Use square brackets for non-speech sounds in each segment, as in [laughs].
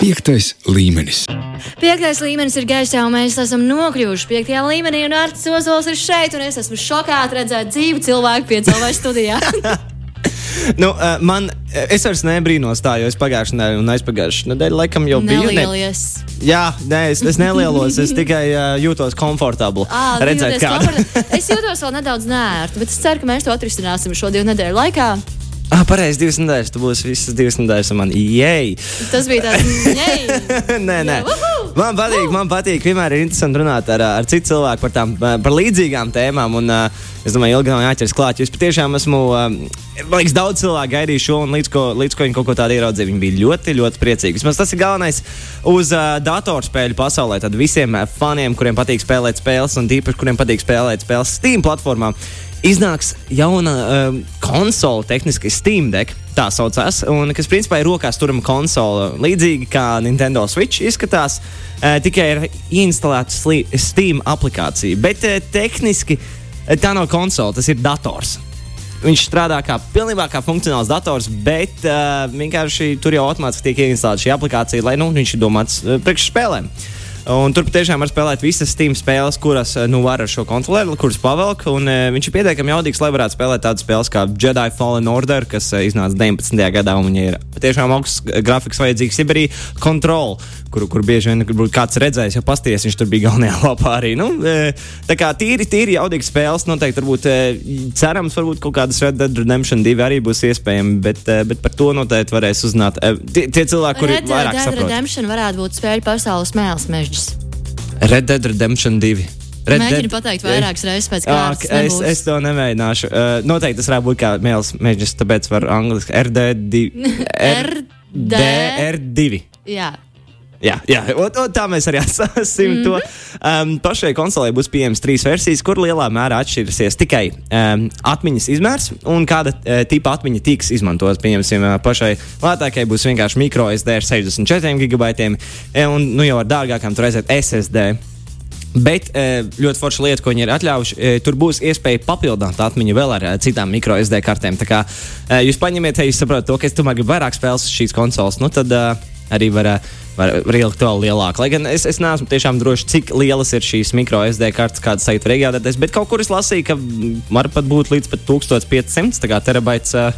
Piektais līmenis. Piektais līmenis ir gaisā, un mēs esam nokļuvuši piektajā līmenī. Un Arts Ozols ir šeit, un es esmu šokāta redzēt dzīvu cilvēku piecēlāju studijā. [laughs] [laughs] Nu, uh, man, es vairs nebrīnos tā, jo es pagājušajā nedēļā un aizpagājušajā nedēļā laikam jau biju. Nelielies. Jā, nē, es, es nelielos, es tikai uh, jūtos komfortabli. Ā, redzēt, kāda komfortabli. Es jūtos vēl nedaudz nērti, bet es ceru, ka mēs to atrisināsim šo divu nedēļu laikā. Ah, pareizi, divas nedēļas. Tu būsi visas divas nedēļas ar mani. Jej! Tas bija tāds - [laughs] nē, nē. Man patīk, man patīk. Vienmēr ir interesanti runāt ar, ar citu cilvēku par, tām, par līdzīgām tēmām. Un, uh, es domāju, ilgi nav jāķers klāt. Jo es patiešām esmu. Um, man liekas, daudz cilvēku gaidīja šo, un līdz ko, līdz ko viņi kaut ko tādu ieraudzīja, viņi bija ļoti, ļoti priecīgi. Vismaz tas ir galvenais uz uh, datorspēļu pasaulē. Tad visiem faniem, kuriem patīk spēlēt spēles, un tīpaši, kuriem patīk spēlēt spēles Steam platformā. Iznāks jauna um, konsole, tehniski Steam Deck, tā saucās, un kas principā ir rokās turama konsole. Līdzīgi kā Nintendo Switch izskatās, uh, tikai ir instalēta Steam aplikācija. Bet uh, tehniski uh, tā nav konsole, tas ir dators. Viņš strādā kā pilnībā kā funkcionāls dators, bet uh, vienkārši tur jau automātiski tiek ieinstalēta šī aplikācija, lai nu, viņš ir domāts uh, priekš spēlēm. Un tur patiešām var spēlēt visas Steam spēles, kuras uh, nu, var ar šo kontrolieri, kuras pavelk. Un, uh, viņš ir pietiekami jaudīgs, lai varētu spēlēt tādas spēles kā Jedi Fallen Order, kas uh, iznāca 19. gadā. un Viņai ir patiešām augsts grafiks vajadzīgs. Ir arī Control, kur, kur bieži vien varbūt kāds redzējis, jau pasties, viņš tur bija galvenajā [laughs] lapā arī. Nu, uh, tā kā tīri, tīri jaudīgas spēles, noteikti varbūt uh, cerams, varbūt kaut kādas Red Dead Redemption 2 arī būs iespējami, bet, uh, bet par to noteikti varēs uzzināt uh, tie, tie cilvēki, kuri Red vairāk Dead saprot. Redemption varētu būt spēļu pasaules mēls mežģis. Red Dead Redemption 2. Red Mēģinu pateikt vairākas reizes pēc kārtas. Ok, es, es to nemēģināšu. Uh, noteikti tas varētu būt kā mēls mēģinājums, tāpēc var angliski RD2. RD. DR2. Jā. Jā, jā. Un, un tā mēs arī [laughs] atstāsim mm -hmm. to. Um, pašai konsolē būs pieejamas trīs versijas, kur lielā mērā atšķirsies tikai um, atmiņas izmērs un kāda uh, tipa atmiņa tiks izmantotas. Pieņemsim, uh, pašai lētākai būs vienkārši micro SD ar 64 gigabaitiem, e, un nu, jau ar dārgākām tur aiziet SSD. Bet e, ļoti forša lieta, ko viņi ir atļāvuši, e, tur būs iespēja papildināt atmiņu vēl ar e, citām micro SD kartēm. Tā kā e, jūs paņemiet, ja jūs saprotat to, ka es tomēr gribu vairāk spēles uz šīs konsoles, nu tad e, arī var, e, var, ielikt vēl lielāku. Lai gan es, es neesmu tiešām drošs, cik lielas ir šīs micro SD kartes, kādas šeit var iegādāties, bet kaut kur es lasīju, ka var pat būt līdz pat 1500 tā kā terabaits. E,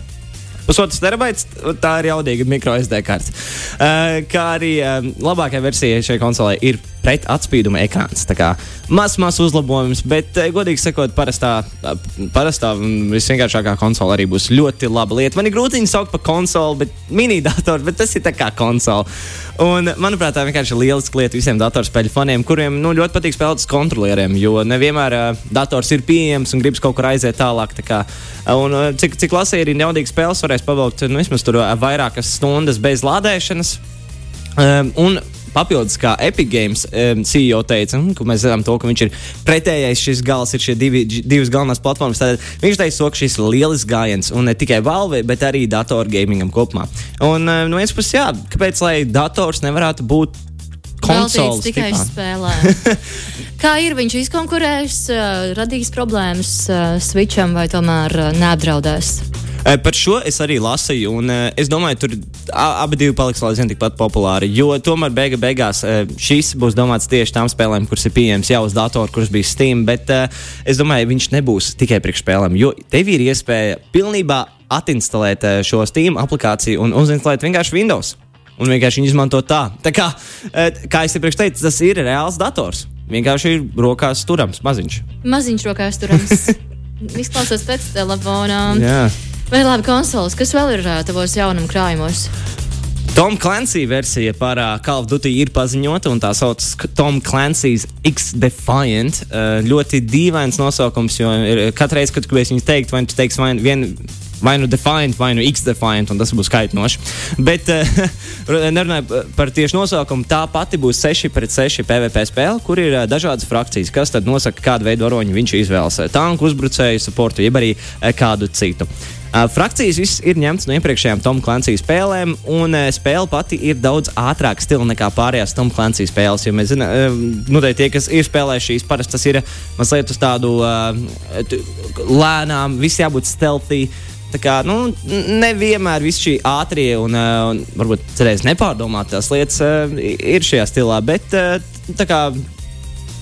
Pusotrs terabaits, tā ir jaudīga micro SD karte. Uh, kā arī uh, labākā versija šai konsolē ir pret atspīduma ekrāns. Tā kā mazs, mazs uzlabojums, bet, uh, godīgi sakot, parastā, parastā visvienkāršākā konsole arī būs ļoti laba lieta. Man ir grūti viņu saukt par konsoli, bet mini-datoru, bet tas ir tā kā konsole. Un, manuprāt, tā vienkārši ir lieliska lieta visiem datorspēļu faniem, kuriem nu, ļoti patīk spēlēt uz kontrolieriem, jo nevienmēr uh, dators ir pieejams un gribas kaut kur aiziet tālāk. Tā kā, un, uh, cik, cik lasīju, arī neaudīgas spēles varēs pavilkt nu, vismaz tur vairākas stundas bez lādēšanas. Um, un papildus, kā Epic Games um, CEO teica, un, ka mēs zinām to, ka viņš ir pretējais šis gals, ir šie divi, divas galvenās platformas. Tad viņš teica, to, ka šis ir lielisks gājiens un ne tikai Valve, bet arī datorgamingam kopumā. Un um, no vienas puses, jā, kāpēc lai dators nevarētu būt konsoles tikai spēlē. [laughs] Kā ir viņš izkonkurējis, uh, radījis problēmas uh, Switcham vai tomēr uh, neapdraudēs? Eh, Par šo es arī lasīju, un uh, es domāju, tur abi divi paliks aizvien tikpat populāri. Jo tomēr beiga beigās uh, šis būs domāts tieši tām spēlēm, kuras ir pieejamas jau uz datora, kuras bija Steam. Bet es domāju, viņš nebūs tikai priekš spēlēm, jo tev ir iespēja pilnībā atinstalēt šo Steam aplikāciju un uzinstalēt vienkārši Windows. Un vienkārši viņu izmantot tā. tā kā, kā es iepriekš teicu, tas ir reāls dators. Vienkārši ir rokās turams, maziņš. Maziņš rokās turams. [laughs] Izklausās pēc telefona. Jā. Vai labi konsoles, kas vēl ir tavos jaunuma krājumos? Tom Clancy versija par uh, Call of Duty ir paziņota, un tā saucas Tom Clancy's X-Defiant. Uh, ļoti dīvains nosaukums, jo ir, katru reizi, kad gribēs viņu teikt, vai tu teiksi vai, vien, vai nu Defiant, vai nu X-Defiant, un tas būs kaitinoši. Bet [laughs] uh, nerunāju par tieši nosaukumu. Tā pati būs 6 pret 6 PVP spēle, kur ir uh, dažādas frakcijas, kas tad nosaka, kādu veidu varoņu viņš izvēlas. Uh, Tanku uzbrucēju, supportu, jeb arī kādu citu. Frakcijas viss ir ņemts no iepriekšējām Tom Clancy spēlēm, un spēle pati ir daudz ātrāka stila nekā pārējās Tom Clancy spēles. Jo mēs zinām, nu, tie, kas ir spēlējuši šīs, parasti tas ir mazliet uz tādu lēnām, viss jābūt stealthy. Tā kā nu, nevienmēr viss šī ātrie un, uh, un varbūt cerēs nepārdomātās lietas uh, ir šajā stilā, bet uh, tā kā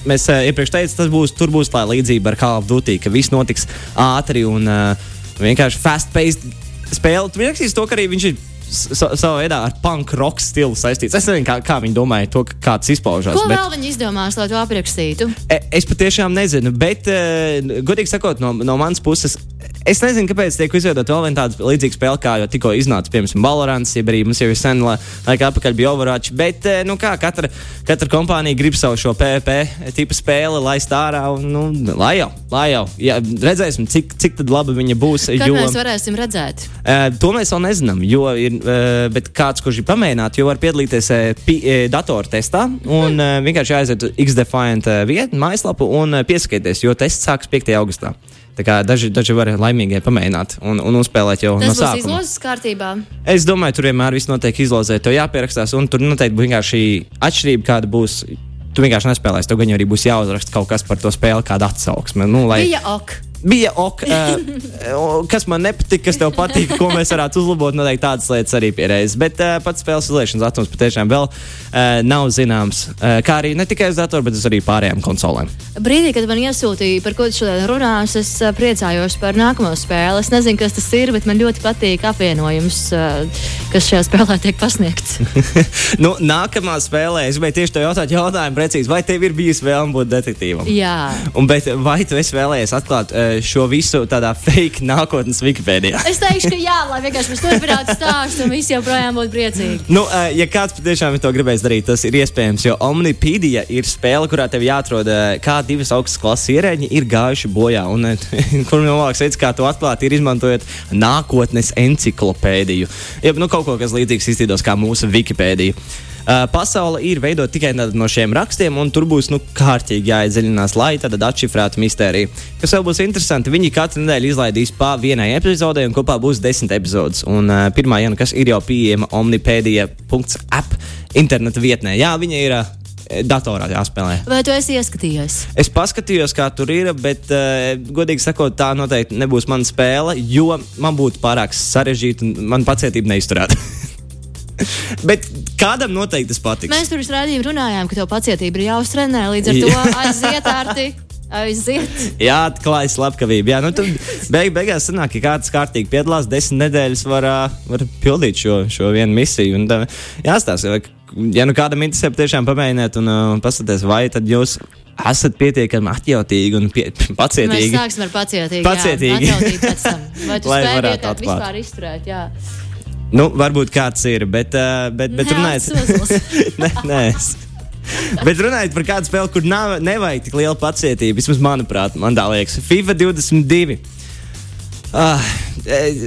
mēs iepriekš teicām, tas būs, tur būs tā līdzība ar Call of Duty, ka viss notiks ātri un vienkārši fast-paced spēle. Tu rakstīs to, ka arī viņš ir sa savā veidā ar punk rock stilu saistīts. Es nezinu, kā, kā viņi domāja to, kā tas izpaužās. Ko bet... vēl viņi izdomās, lai to aprakstītu? E, Es patiešām nezinu, bet, godīgi sakot, no, no manas puses, es nezinu, kāpēc tiek izveidota vēl viena tāda līdzīga spēle, kā jau tikko iznāca, piemēram, Valorants, jeb arī mums jau ir sen la- laika atpakaļ bija Overwatch. Bet, uh, nu kā, katra, katra kompānija grib savu šo PvP tipu spēli laist ārā, un, nu, lai jau, lai jau. Jā, redzēsim, cik, cik laba viņa būs. Kad jo, mēs varēsim redzēt? Uh, to mēs vēl nezinām, jo ir uh, bet kāds, kurš ir pamēģināt, jo var piedalīties uh, pi, uh, datora testā un uh, vienkārši aiziet uz Xdefiant uh, vietu, mājaslapu un uh, pieskaities, jo tests sāks 5. augustā. Daži, daži var laimīgie pamēģināt un, un uzspēlēt jau Tas no būs sākuma. izlozes kārtībā. Es domāju, tur vienmēr viss notiek izlozēt, to jāpierakstās, un tur noteikti būs vienkārši atšķirība, kāda būs. Tu vienkārši nespēlēsi, tev gan arī būs jāuzraksta kaut kas par to spēli, kāda atsauksme. Nu, lai... Bija ok. Bija ok, uh, kas man nepatika, kas tev patīk, ko mēs varētu uzlabot. Noteikti tādas lietas arī pieredzējis. Bet uh, pats spēles izlaišanas datums patiešām vēl uh, nav zināms. Uh, kā arī ne tikai uz datora, bet arī pārējām konsolēm. Brīdī, kad man iesūtīja, par ko tu šodien runās, es ā, priecājos par nākamo spēli. Es nezinu, kas tas ir, bet man ļoti patīk apvienojums, ā, kas šajā spēlē tiek pasniegts. [laughs] nu, nākamā spēlē es gribēju tieši te jautāt, jautājumu precīzi, vai tev ir bijis vēlme būt detektīvam? Jā, Un, bet, vai tu esi vēlējies atklāt uh, šo visu tādā fake nākotnes Wikipēdijā? es teikšu, ka jā, lai vienkārši mēs turpinātu stāstu un visi joprojām būtu priecīgi. Nu, ja kāds patiešām to gribējis darīt, tas ir iespējams. Jo Omnipēdija ir spēle, kurā tev jāatrod, kā divas augstas klases ierēģi ir gājuši bojā. Un, [laughs] kur no labākais veids, kā to atklāt, ir izmantojot nākotnes enciklopēdiju. Ja nu, kaut ko, kas līdzīgs iztīdos kā mūsu Wikipēdija. Uh, pasaule ir veidota tikai no šiem rakstiem, un tur būs nu, kārtīgi jāiedziļinās, lai tad atšifrētu mistēriju. Kas vēl būs interesanti, viņi katru nedēļu izlaidīs pa vienai epizodei, un kopā būs desmit epizodes. Un, uh, pirmā, ja nu kas ir jau pieejama omnipēdija.app interneta vietnē, jā, viņa ir. Uh, Datorā jāspēlē. Vai tu esi ieskatījies? Es paskatījos, kā tur ir, bet, uh, godīgi sakot, tā noteikti nebūs mana spēle, jo man būtu pārāk sarežģīta un man pacietība neizturētu. [laughs] [laughs] bet kādam noteikti tas patiks. Mēs pirms rādījuma runājām, ka tev pacietība ir jāuztrenē, līdz ar to aiziet ārti. Aiziet. Jā, atklājas slepkavība. Jā, nu, tad beig, beigās sanāk, ka kāds kārtīgi piedalās, desmit nedēļas var, var pildīt šo, šo vienu misiju. Un, tā, jāstāsta, ja nu kādam interesē, tiešām pamēģiniet un uh, paskatīties, vai tad jūs esat pietiekami atjautīgi un pie, [laughs] Mēs pacietīgi. sāksim ar pacietīgi. Pacietīgi. Jā, tam. Vai tu spēj varētu atklāt. vispār izturēt? Jā. Nu, varbūt kāds ir, bet, uh, bet, bet runājot, nē, es. [laughs] Bet runājot par kādu spēli, kur nav, nevajag tik liela pacietība, vismaz manuprāt, man tā liekas, FIFA 22. Ah, eh,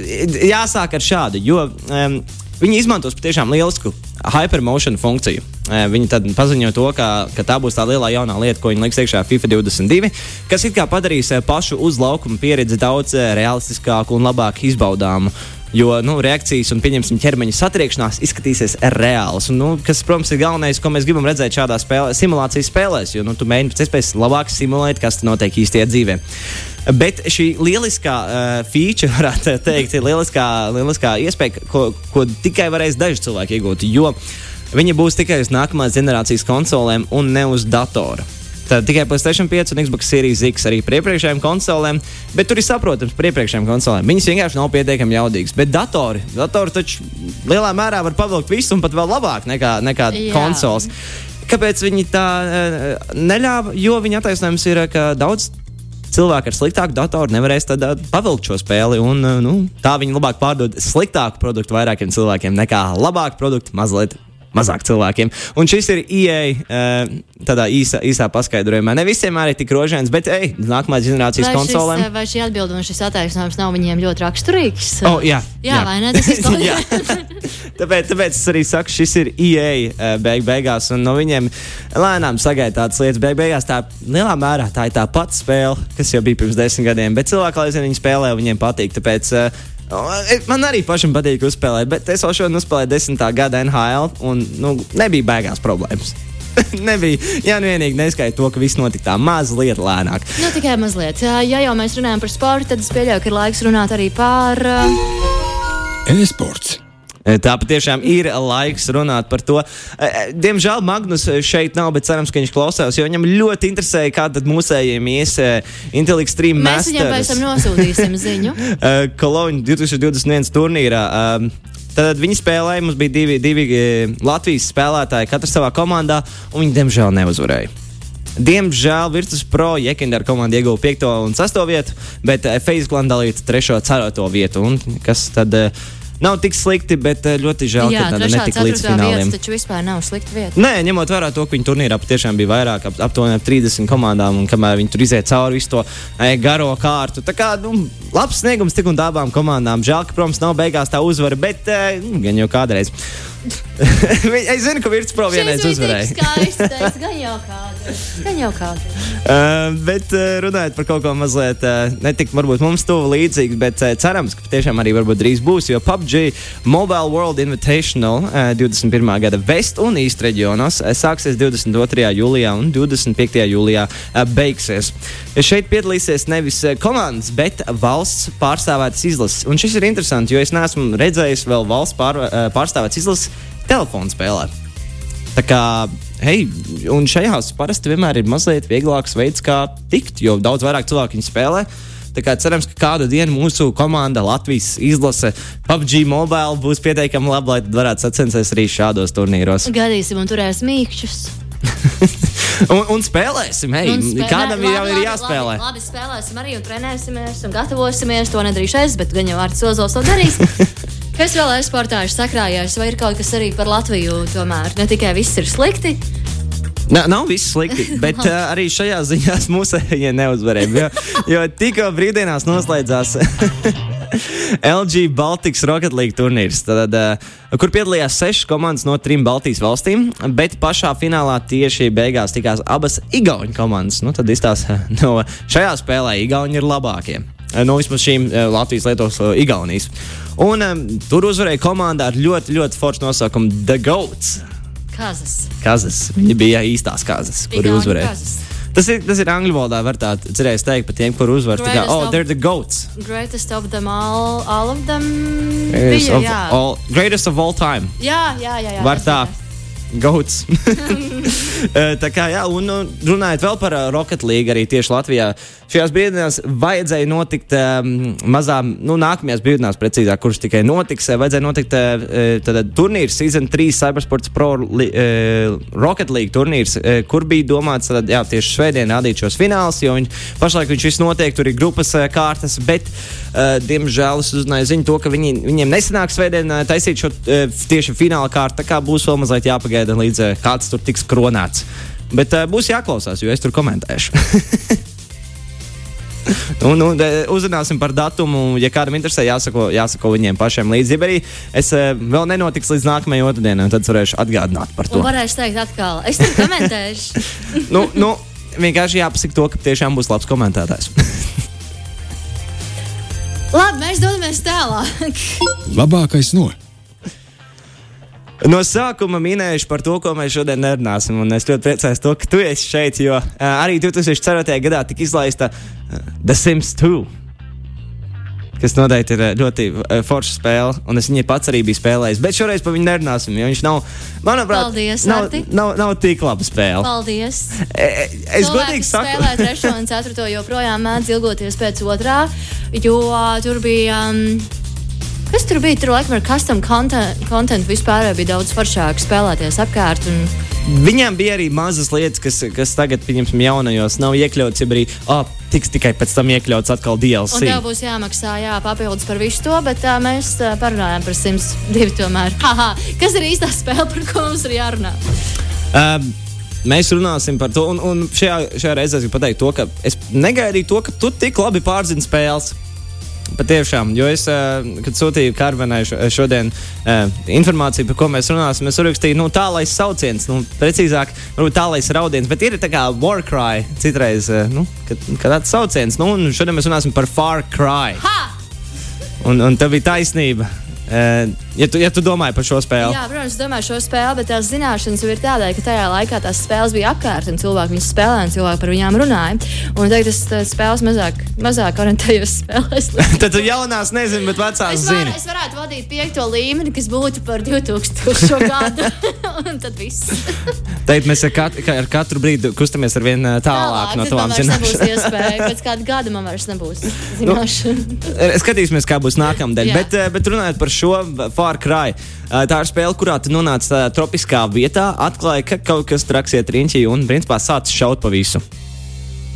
jāsāk ar šādu, jo um, viņi izmantos patiešām lielisku hypermotion funkciju. Eh, Viņi tad paziņo to, ka, ka tā būs tā lielā jaunā lieta, ko viņi liks iekšā FIFA 22, kas it kā padarīs pašu uz laukuma pieredzi daudz realistiskāku un labāk izbaudāmu. Jo nu, reakcijas un pieņemsim ķermeņa satriekšanās izskatīsies reāls. Un, nu, kas, protams, ir galvenais, ko mēs gribam redzēt šādā spēlē, simulācijas spēlēs. Jo nu, tu mēģini pēc iespējas labāk simulēt, kas notiek īstajā dzīvē. Bet šī lieliskā uh, feature, [laughs] varētu teikt, ir lieliskā, lieliskā iespēja, ko, ko tikai varēs daži cilvēki iegūt. Jo viņi būs tikai uz nākamās generācijas konsolēm un ne uz datora. Tad tikai PlayStation 5 un Xbox Series X arī par iepriekšējām konsolēm, bet tur ir saprotams par iepriekšējām konsolēm. Viņas vienkārši nav pietiekami jaudīgas. Bet datori, datori taču lielā mērā var pavilkt visu un pat vēl labāk nekā, nekā Jā. konsoles. Kāpēc viņi tā uh, neļāva? Jo viņa attaisnojums ir, ka daudz cilvēki ar sliktāku datoru nevarēs tad, uh, pavilkt šo spēli. Un, nu, tā viņi labāk pārdod sliktāku produktu vairākiem cilvēkiem nekā labāku produktu mazliet. Mazāk cilvēkiem. Un šis ir IE uh, tādā īsā, īsā paskaidrojumā. Ne visiem arī tik rožēns, bet ej, nākamā generācijas Vai, šis, konsolēm. vai šī atbilde un šis attaisnojums nav viņiem ļoti raksturīgs? Oh, jā, jā, vai ne? Tas ir [laughs] Jā. [laughs] tāpēc, tāpēc es arī saku, šis ir EA uh, beig beigās, un no viņiem lēnām sagaida tādas lietas. Beig beigās tā lielā mērā tā ir tā pati spēle, kas jau bija pirms desmit gadiem, bet cilvēki, lai zinātu, viņi spēlē, viņiem patīk. Tāpēc, uh, Man arī pašam patīk uzspēlēt, bet es jau šodien uzspēlēju desmitā gada NHL, un nu, nebija beigās problēmas. [laughs] Nebija. Jā, nu vienīgi neskaidro to, ka viss notika tā mazliet lēnāk. Nu, tikai mazliet. Jā, ja jau mēs runājam par sportu, tad es pieļauju, ka ir laiks runāt arī par. Uh... E-sports. Tā patiešām ir laiks runāt par to. Diemžēl Magnus šeit nav, bet cerams, ka viņš klausās, jo viņam ļoti interesē, kā tad mūsējiem ies Intellict Stream Mēs viņam pēc tam nosūtīsim ziņu. [laughs] Koloņu 2021 turnīrā. Tad viņi spēlēja, mums bija divi, divi Latvijas spēlētāji, katrs savā komandā, un viņi diemžēl neuzvarēja. Diemžēl Virtus Pro Jekindera komanda ieguva 5. un 6. vietu, bet Facebook dalīja 3. un 4. vietu. Un kas tad? Uh, Nav tik slikti, bet ļoti žēl, Jā, ka tāda netika līdz fināliem. Tas taču vispār nav slikta vieta. Nē, ņemot vērā to, ka viņa turnīrā patiešām bija vairāk, ap, aptuveni 30 komandām, un kamēr viņi tur izēja cauri visu to e, garo kārtu. Tā kā nu, labs sniegums tik un tā abām komandām. Žēl, ka, protams, nav beigās tā uzvara, bet e, gan jau kādreiz. [laughs] es zinu, ka Virts Pro vienreiz uzvarēja. Skaistais, [laughs] gan jau kādā. Uh, bet uh, runājot par kaut ko mazliet, uh, netik varbūt mums tuvu līdzīgs, bet uh, cerams, ka tiešām arī drīz būs, jo PUBG Mobile World Invitational uh, 21. gada West un East reģionos uh, sāksies 22. jūlijā un 25. jūlijā uh, beigsies. Šeit piedalīsies nevis komandas, bet valsts pārstāvētas izlases. Un šis ir interesanti, jo es neesmu redzējis vēl valsts pār, uh, pārstāvētas izlases telefonu spēlē. Tā kā, hei, un šajās parasti vienmēr ir mazliet vieglāks veids, kā tikt, jo daudz vairāk cilvēku viņu spēlē. Tā kā cerams, ka kādu dienu mūsu komanda Latvijas izlase PUBG Mobile būs pietiekami laba, lai varētu sacensties arī šādos turnīros. Gadīsim un turēsim mīkšķus. [laughs] un, un spēlēsim, hei, un spēlē, kādam labi, jau ir jāspēlē. Labi, labi, spēlēsim arī un trenēsimies un gatavosimies. To nedarīšu es, bet gan jau Vārts Ozols to darīs. [laughs] Kas vēl e-sportā ir sakrājies, vai ir kaut kas arī par Latviju? Tomēr ne tikai viss ir slikti. Nā, nav viss slikti, [laughs] bet uh, arī šajā ziņā mūsējie neuzvarēja. Jo, jo tikko brīvdienās noslēdzās [laughs] LG Baltics Rocket League turnīrs, tad, uh, kur piedalījās sešas komandas no trim Baltijas valstīm, bet pašā finālā tieši beigās tikās abas Igaunijas komandas. Nu, tad izstāsta, no šajā spēlē Igauni ir labākie. No vismaz šīm Latvijas, Lietuvas, Igaunijas. Un um, tur uzvarēja komanda ar ļoti, ļoti foršu nosaukumu The Goats. Kazas. Kazas. Viņi bija īstās kazas, kuri uzvarēja. Kazas. Tas ir, tas ir angļu valodā, var tā cerēs teikt par tiem, kur uzvar. Tā kā, oh, they're the goats. Greatest of them all, all of them. Greatest, bija, of, jā. all, greatest of all time. Jā, jā, jā. jā var tā. Gauts. [laughs] [laughs] tā kā, jā, un runājot vēl par uh, Rocket League, arī tieši Latvijā, šajās brīvdienās vajadzēja notikt um, mazām, nu, nākamajās brīvdienās, precīzāk, kuras tikai notiks, vajadzēja notikt uh, turnīrs, Season 3 Cybersports Pro li, uh, Rocket League turnīrs, uh, kur bija domāts, tad, jā, tieši svētdien rādīt šos finālus, jo viņi, pašlaik viņš viss notiek, tur ir grupas uh, kārtas, bet, uh, diemžēl, es uzzināju ziņu to, ka viņi, viņiem nesanāks svētdien uh, taisīt šo uh, tieši fināla kārtu, tā kā būs vēl mazliet jāpagaida līdz uh, kāds tur tiks kronēts. Bet uh, būs jāklausās, jo es tur komentēšu. [laughs] Un, un, uzrunāsim par datumu. Ja kādam interesē, jāsako, jāsako viņiem pašiem līdzi. Ja arī es uh, vēl nenotiks līdz nākamajai otrdienai, tad varēšu atgādināt par to. Un varēšu teikt, atkal, es tur komentēšu. [laughs] nu, nu, vienkārši jāpasaka to, ka tiešām būs labs komentētājs. [laughs] Labi, mēs dodamies tālāk. Labākais no. No sākuma minējuši par to, ko mēs šodien nerunāsim. Es ļoti priecājos, to, ka tu esi šeit, jo uh, arī 2004. gadā tika izlaista uh, The Sims 2. Kas noteikti ir ļoti uh, forša spēle, un es viņai pats arī biju spēlējis. Bet šoreiz par viņu nerunāsim, jo viņš nav, manuprāt, Paldies, nav, nav, nav, nav tik laba spēle. Paldies! E, es godīgi saku, spēlēt trešo un ceturto joprojām mēdz ilgoties pēc otrā, jo uh, tur bija. Um, Kas tur bija? Tur laikam ar custom content, content vispār bija daudz foršāk spēlēties apkārt. Un... Viņam bija arī mazas lietas, kas, kas tagad, pieņemsim, jaunajos nav iekļauts, ja arī oh, tiks tikai pēc tam iekļauts atkal DLC. Un tev būs jāmaksā jā, papildus par visu to, bet uh, mēs uh, parunājām par 102 tomēr. [laughs] Haha, kas ir īstā spēle, par ko mums ir jārunā? Um, Mēs runāsim par to, un, un šajā, šajā reizē es gribu pateikt to, ka es negaidīju to, ka tu tik labi pārzini spēles. Patiešām, jo es, kad sūtīju Karvenai šodien informāciju, par ko mēs runāsim, es uzrakstīju, nu, tālais sauciens, nu, precīzāk, varbūt tālais raudiens, bet ir tā kā Warcry citreiz, nu, kad, kad tāds sauciens, nu, un šodien mēs runāsim par Far Cry. Ha! Un, un tā bija taisnība. Ja, tu, ja tu domāji par šo spēli, Jā, protams, es domāju šo spēli, bet tās zināšanas jau ir tādēļ, ka tajā laikā tās spēles bija apkārt un cilvēki viņas spēlēja un cilvēki par viņām runāja. Un tagad es spēles mazāk, mazāk orientējos spēlēs. [laughs] tad tu jaunās nezini, bet vecās Es, var, zini. es varētu vadīt piekto līmeni, kas būtu par 2000 [laughs] gadu. [laughs] un tad viss. Teikt, mēs ar, kat, ka ar katru brīdi kustamies ar vien ā, tālāk no nebūs zināšanām. Pēc kāda gada man vairs nebūs zināšana. Skatīsimies, kā būs nākamā Jā. bet, bet runājot par šo Far Cry. Tā ir spēle, kurā tu nonāc tādā tropiskā vietā, atklāji, ka kaut kas traks iet riņķī un principā sāc šaut pa visu.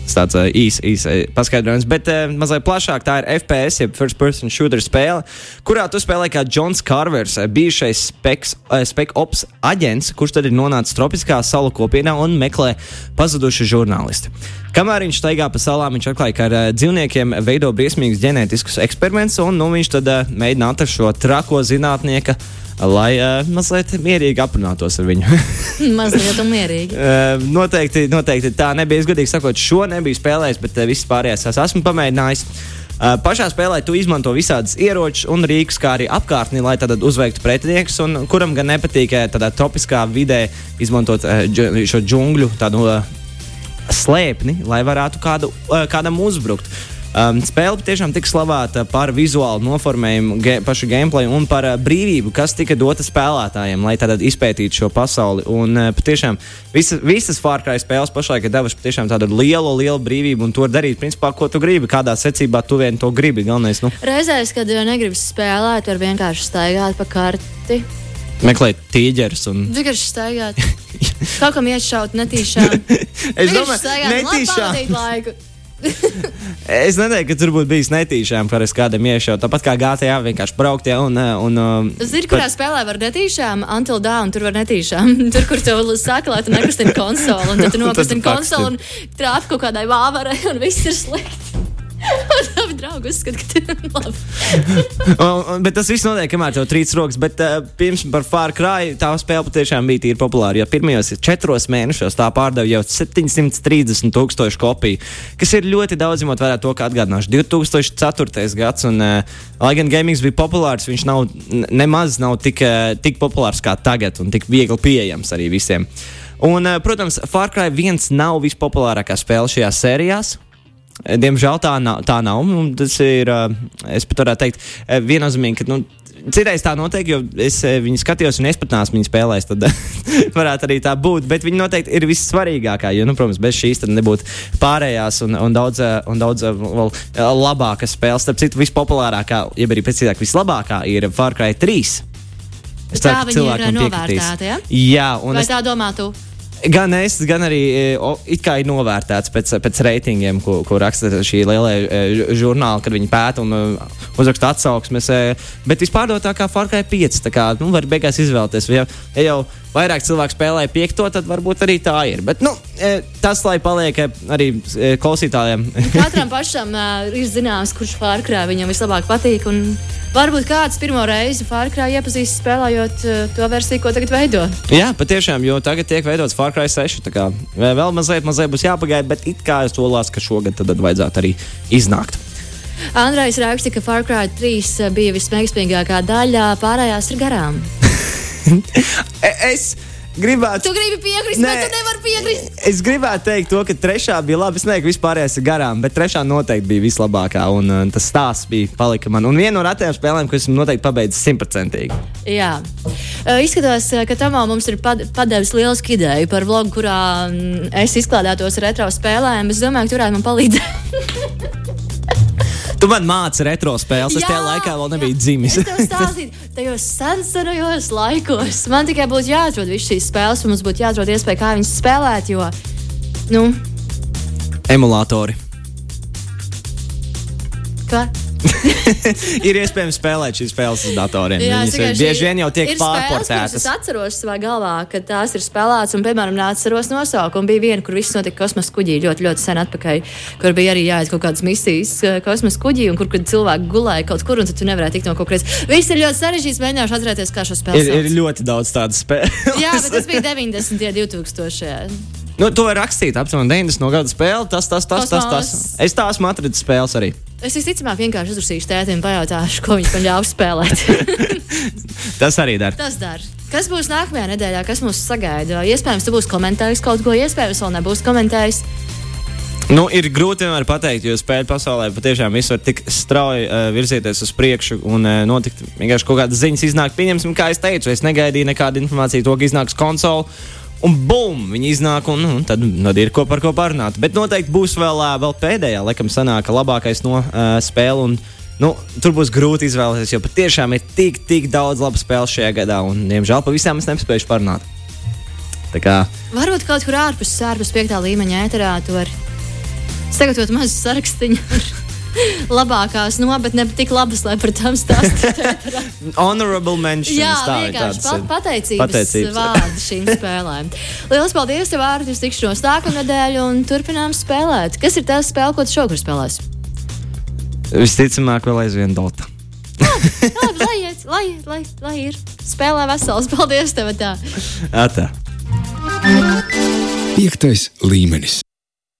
Tas tāds īsts īs, paskaidrojums, bet mazliet plašāk tā ir FPS, jeb First Person Shooter spēle, kurā tu spēlē kā Jons Carvers, uh, bijušais speks, uh, spek ops aģents, kurš tad ir nonācis tropiskā salu kopienā un meklē pazudušu žurnālistu. Kamēr viņš staigā pa salām, viņš atklāja, ka ar uh, dzīvniekiem veido briesmīgus ģenētiskus eksperimentus, un nu, viņš tad uh, mēģina atrast šo trako zinātnieku, lai uh, mazliet mierīgi aprunātos ar viņu. [laughs] Mazliet mierīgi. Uh, [laughs] noteikti, noteikti tā nebija. Es godīgi sakot, šo nebiju spēlējis, bet uh, visas pārējās es esmu pamēģinājis. Uh, pašā spēlē tu izmanto visādas ieročus un rīkus, kā arī apkārtni, lai tad uzveiktu pretiniekus. un Kuram gan nepatīk tādā tropiskā vidē izmantot uh, dž šo džungļu tādu uh, slēpni, lai varētu kādu, uh, kādam uzbrukt. Um, spēle tiešām tika slavēta par vizuālu noformējumu, ge, pašu gameplay un par uh, brīvību, kas tika dota spēlētājiem, lai tad izpētītu šo pasauli. Un uh, patiešām visa, visas Far Cry spēles pašlaik ir devušas patiešām tādu lielu, lielu brīvību, un to darīt, principā, ko tu gribi, kādā secībā tu vien to gribi. Galvenais, nu, Reizēs, kad jau negribu spēlēt, var vienkārši staigāt pa karti. Meklēt tīģerus un Vienkārši staigāt. [laughs] Kaut kam iešaut netīšām. [laughs] Es domāju, staigāt, lai netīšām. [laughs] Es neteiktu, ka tur būtu bijis netīšām, ka es kādam iešauju. Tāpat kā GTA, vienkārši braukt, ja, un, uh, un, un Zini, kurā spēlē var netīšām, Until Dawn, tur var netīšām. Tur, kur tu saka, lai tu nekustini konsoli, un tad tu nokustini konsoli un trāpi kaut kādai vāvarai, un viss ir slikti. Un tavi draugi uzskata, ka tu ir labi. [laughs] Un, un, bet tas viss notiek, kamēr tev trīs rokas. Bet uh, pirms par Far Cry tā spēle patiešām bija tīri populāra. Jo pirmajos četros mēnešos tā pārdeva jau 730 tūkstošu kopiju, kas ir ļoti daudz, ņemot vērā to, kā atgādināšu 2004. gads. Un, uh, lai gan gamings bija populārs, viņš nav nemaz nav tik, uh, tik populārs kā tagad un tik viegli pieejams arī visiem. Un, uh, protams, Far Cry 1 nav vispopulārākā spēle šajās sērijās. Diemžēl tā nav. Tā nav tas ir, ā, es pat varētu teikt, ā, viennozīmīgi, ka. Nu, Citreiz tā notiek, jo es ā, viņu skatījos, un es pat neesmu viņu spēlējis. Tad [laughs] varētu arī tā būt. Bet viņi noteikti ir vissvarīgākā. Jo, nu, protams, bez šīs tad nebūtu pārējās un, un daudz, un daudz vēl, labākas spēles. Starp citu, vispopulārākā, jeb arī precīzāk, vislabākā ir Far Cry 3. Es Tā ka cilvēki piekritīs. novērtēti, ja? Jā, un Vai es tā domā tu? Gan es, gan arī e, o, it kā ir novērtēts pēc, pēc reitingiem, ko, ko raksta šī lielā e, žurnāla, kad viņi pēta un e, uzraksta atsauksmes. Bet vispār tā kā Cry 5, tā kā nu, var beigās izvēlēties. Ja, ja jau vairāk cilvēku spēlē piekto, tad varbūt arī tā ir. Bet nu, e, tas, lai paliek e, arī e, klausītājiem. [laughs] Katram pašam ir zināms, kurš pārkrāja viņam vislabāk patīk. Un varbūt kāds pirmo reizi pārkrāja iepazīst spēlējot to versiju, ko tagad veido. Jā, patiešām, jo tagad tiek veidots Far Cry 6. tā kā Vēl mazliet, mazliet būs jāpagaida, bet it kā es solās, ka šogad tad vajadzētu arī iznākt. Andrejs raksta, ka Far Cry 3 bija vismēģismīgākā daļa, pārējās ir garām. [laughs] [laughs] E, es gribētu. Tu gribi piekrist, Nē. bet tu nevari piekrist. Es gribētu teikt, to, ka trešā bija labi. Es nezinu, ka vispārējais garām, bet trešā noteikti bija vislabākā. Un uh, tas stāsts bija palika man. Un viena no retajām spēlēm, ko esmu noteikti pabeidzis simtprocentīgi. Jā, Uh, izskatās, ka Tamā mums ir pad padevis lielisku ideju par vlogu, kurā mm, es izklādētos retro spēlēm. Es domāju, ka tur varētu man palīdzēt. [laughs] Tu man māci retro spēles, es Jā, tajā laikā vēl nebiju jā. dzimis. Es tev stāstīju, tajos sensorajos laikos man tikai būtu jāatrod visas šīs spēles, un mums būtu jāatrod iespēja, kā viņas spēlēt. Jo, nu, Emulatori. kā? [laughs] ir iespējams spēlēt šīs spēles uz datoriem. Jā, Viņas vienkārši- bieži vien jau tiek ir spēles, pārportētas. Es atceros savā galvā, ka tās ir spēlētas, un, piemēram, neatceros nosaukumu. Bija viena, kur viss notika kosmosa kuģī ļoti, ļoti sen atpakaļ, kur bija arī jāiet kaut kādas misijas eh, kosmosa kuģī, un kur cilvēki gulēja kaut kur, un tu nevarēji tikt no kaut kurienes. Viss ir ļoti sarežģīts, mēģināšu atcerēties, kā šo spēli Ir, ir sauc. ļoti daudz tādu spēļu. Jā, bet tas bija 90. un 2000. nu, to var rakstīt aptuveni 90 no gada spēle. Tas, tas, tas, tas, tas. Kosmos. Es tās atradzis spēles arī. Es visticamāk vienkārši uzrakstīšu tētim, pajautāšu, ko viņš man ļaus spēlēt. [laughs] Tas arī dara. Tas dara. Kas būs nākamajā nedēļā, kas mūs sagaida? Iespējams, tu būsi komentējis kaut ko, iespējams, vēl nebūs komentējis. Nu, ir grūti vienmēr pateikt, jo spēļu pasaulē patiešām viss var tik strauji uh, virzīties uz priekšu un uh, notikt vienkārši kaut kādas ziņas iznāk. Pieņemsim, kā es teicu, es negaidīju nekādu informāciju, to, ka iznāks konsole. Un bum! Viņi iznāk, un, un tad, tad ir ko par ko parunāt. Bet noteikti būs vēl, vēl pēdējā, laikam, sanāk labākais no uh, spēles. Nu, tur būs grūti izvēlēties, jo patiešām ir tik, tik daudz labu spēļu šajā gadā, un, diemžēl, pa visām es nespēju parunāt. Tā kā. Varbūt kaut kur ārpus, ārpus piektā līmeņa ēterā tu vari sagatavot mazu sarakstu ar labākās, no, bet ne tik labas, lai par tām stāstītu. [laughs] Honorable mention. Jā, vienkārši pat, pateicības, pateicības vārdi šīm [laughs] spēlēm. Lielas paldies tev, Vārds, uz tikšanos nākamā nedēļa un turpinām spēlēt. Kas ir tā spēle, ko tu šovakar spēlēsi? Visticamāk, vēl aizvien Dota. labi, labi, lai, iet, lai, lai, lai ir. Spēlē vesels. Paldies tev tā. Atā. Piektais līmenis.